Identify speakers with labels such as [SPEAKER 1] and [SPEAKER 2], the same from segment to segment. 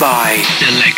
[SPEAKER 1] By. Selected.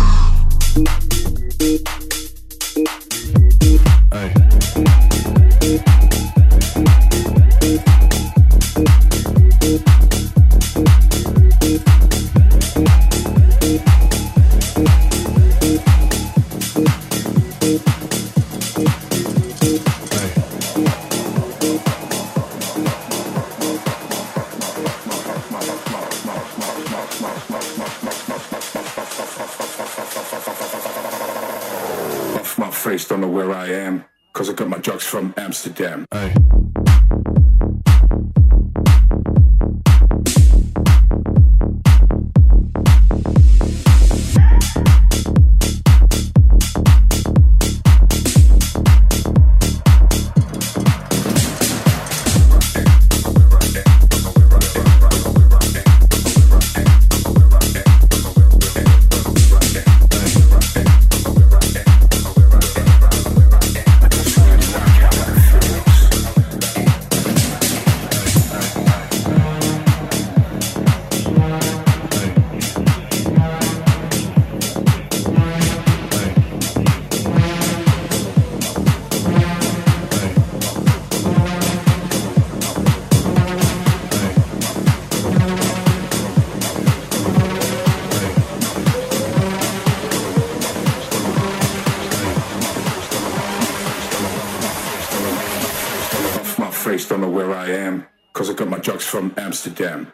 [SPEAKER 2] am, because I got my drugs from Amsterdam.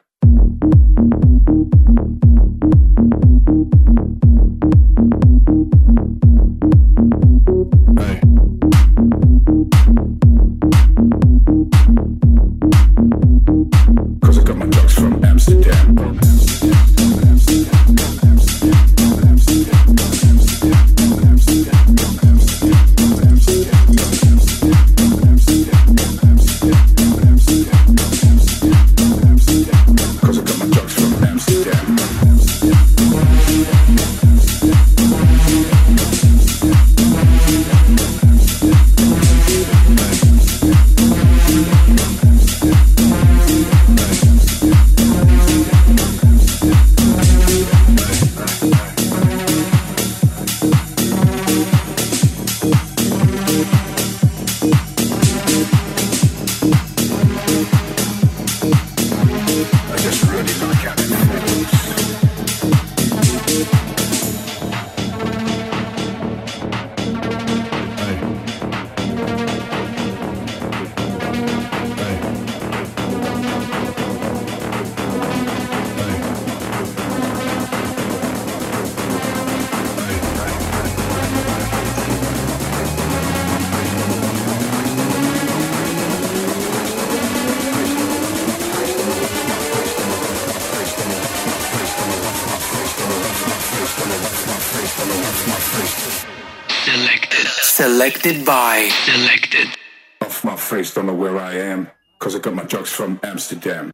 [SPEAKER 1] Selected by. Selected.
[SPEAKER 2] Off my face, don't know where I am, cause I got my drugs from Amsterdam.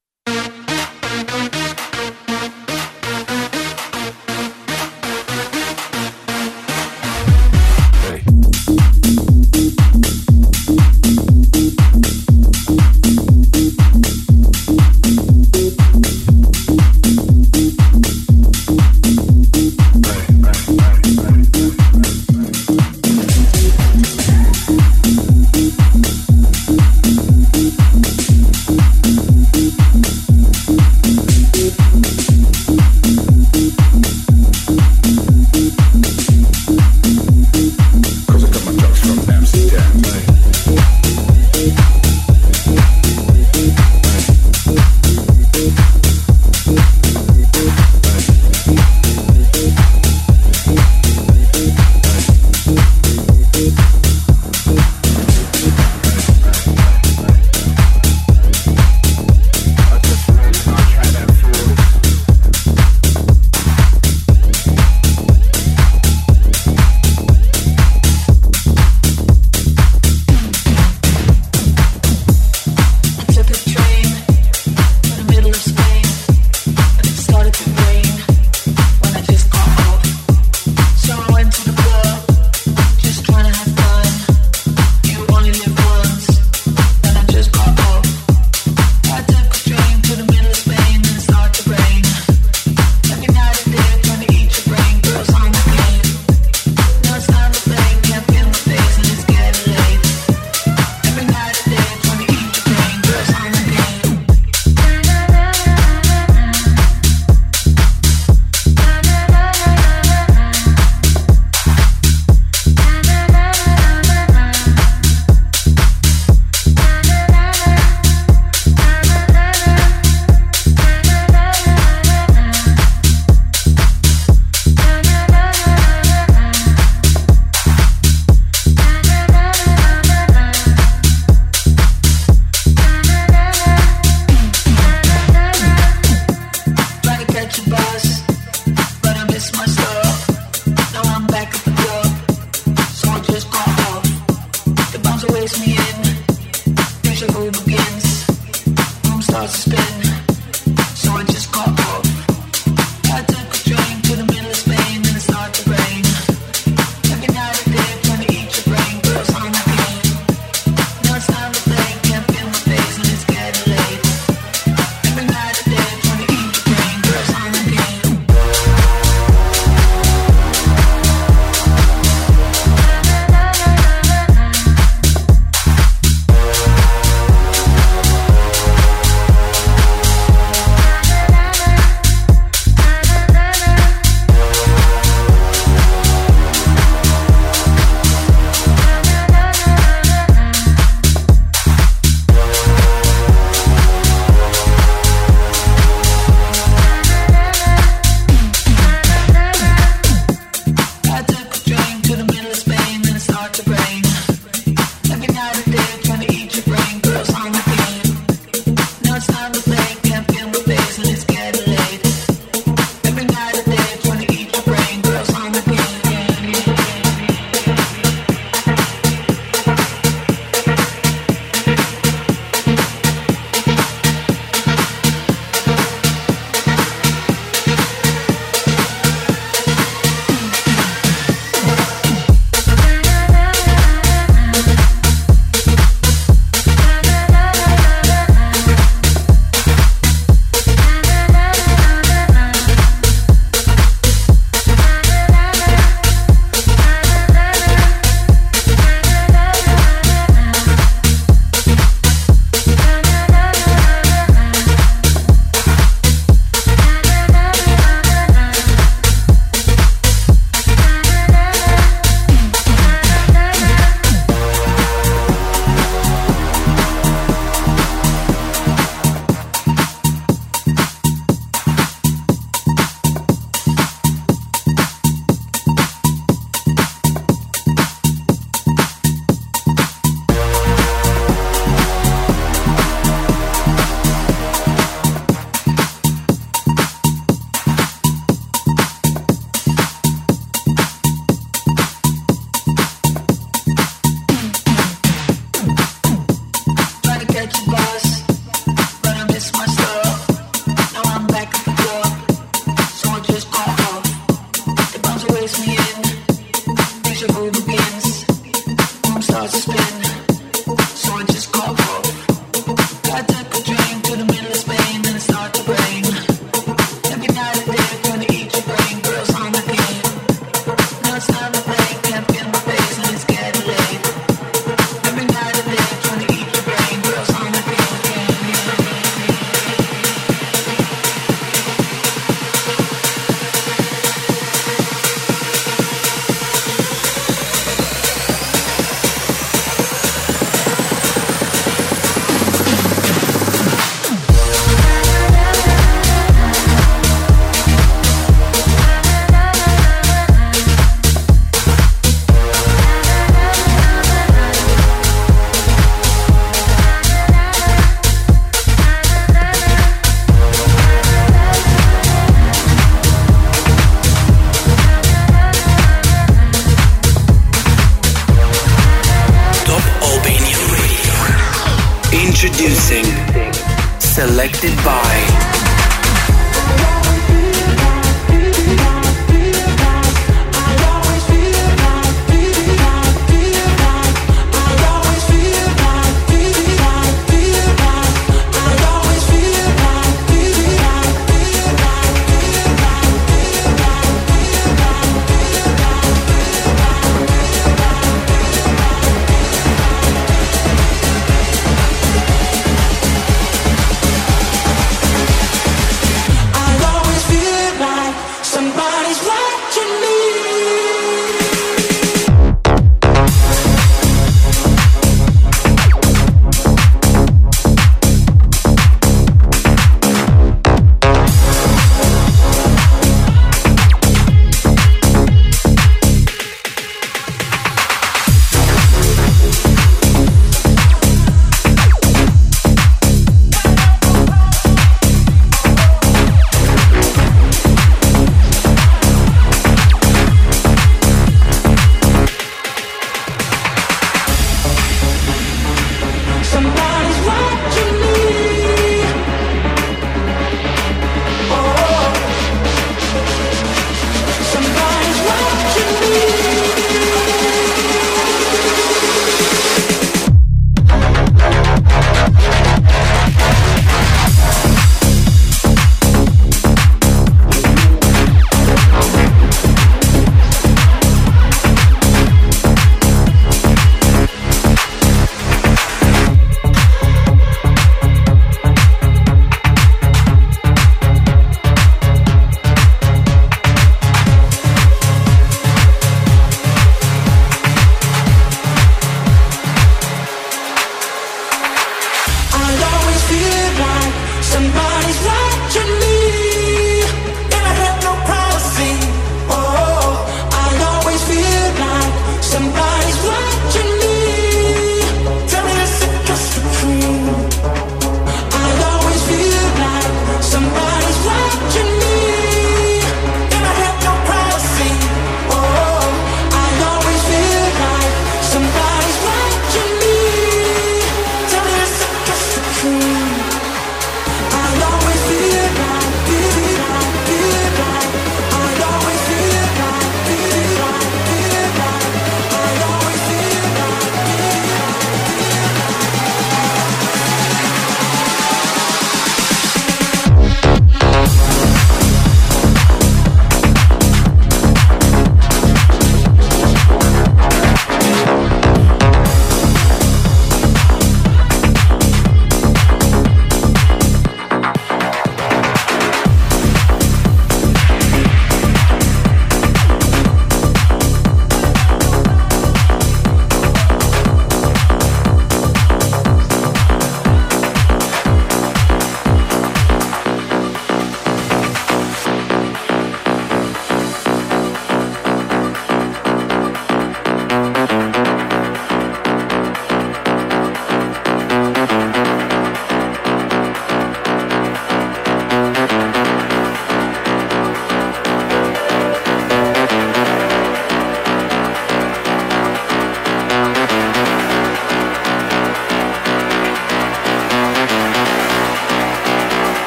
[SPEAKER 1] Got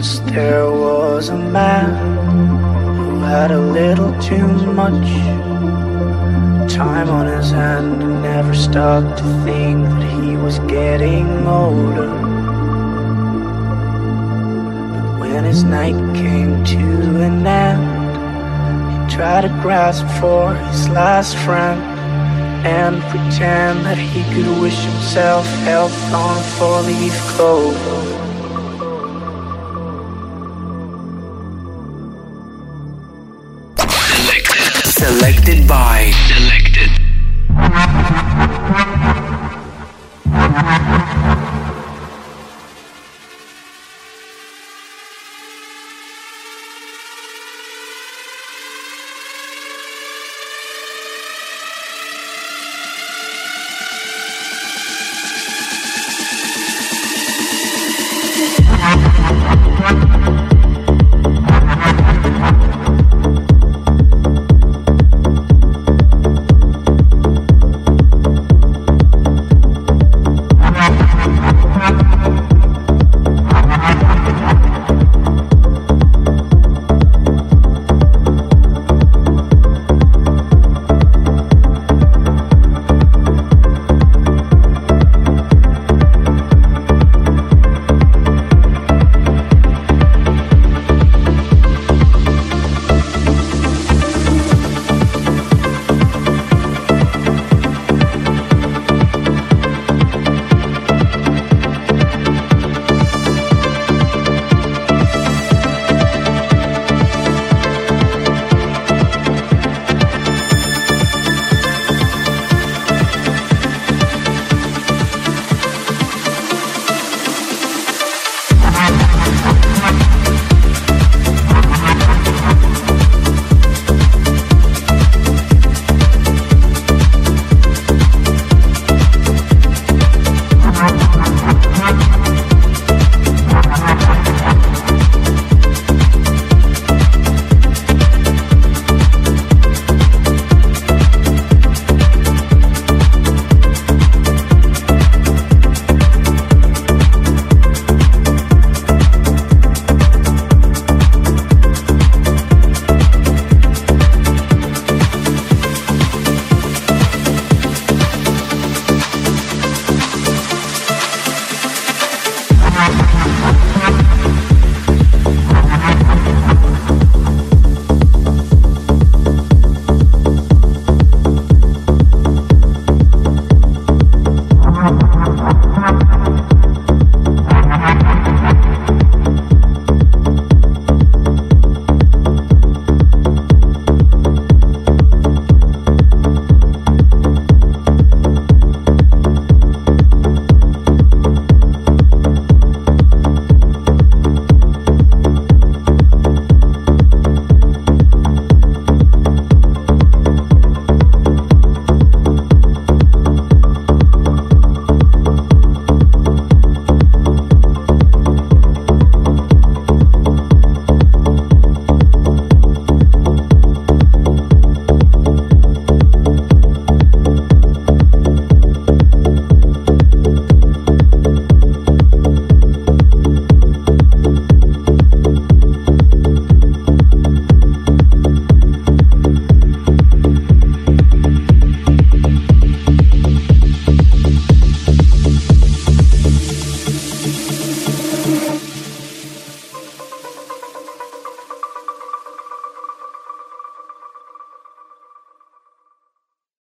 [SPEAKER 3] Once there was a man who had a little too much time on his hand and never stopped to think that he was getting older. But when his night came to an end, he tried to grasp for his last friend and pretend that he could wish himself health on a four-leaf clover.
[SPEAKER 1] Selected by. Selected. Thank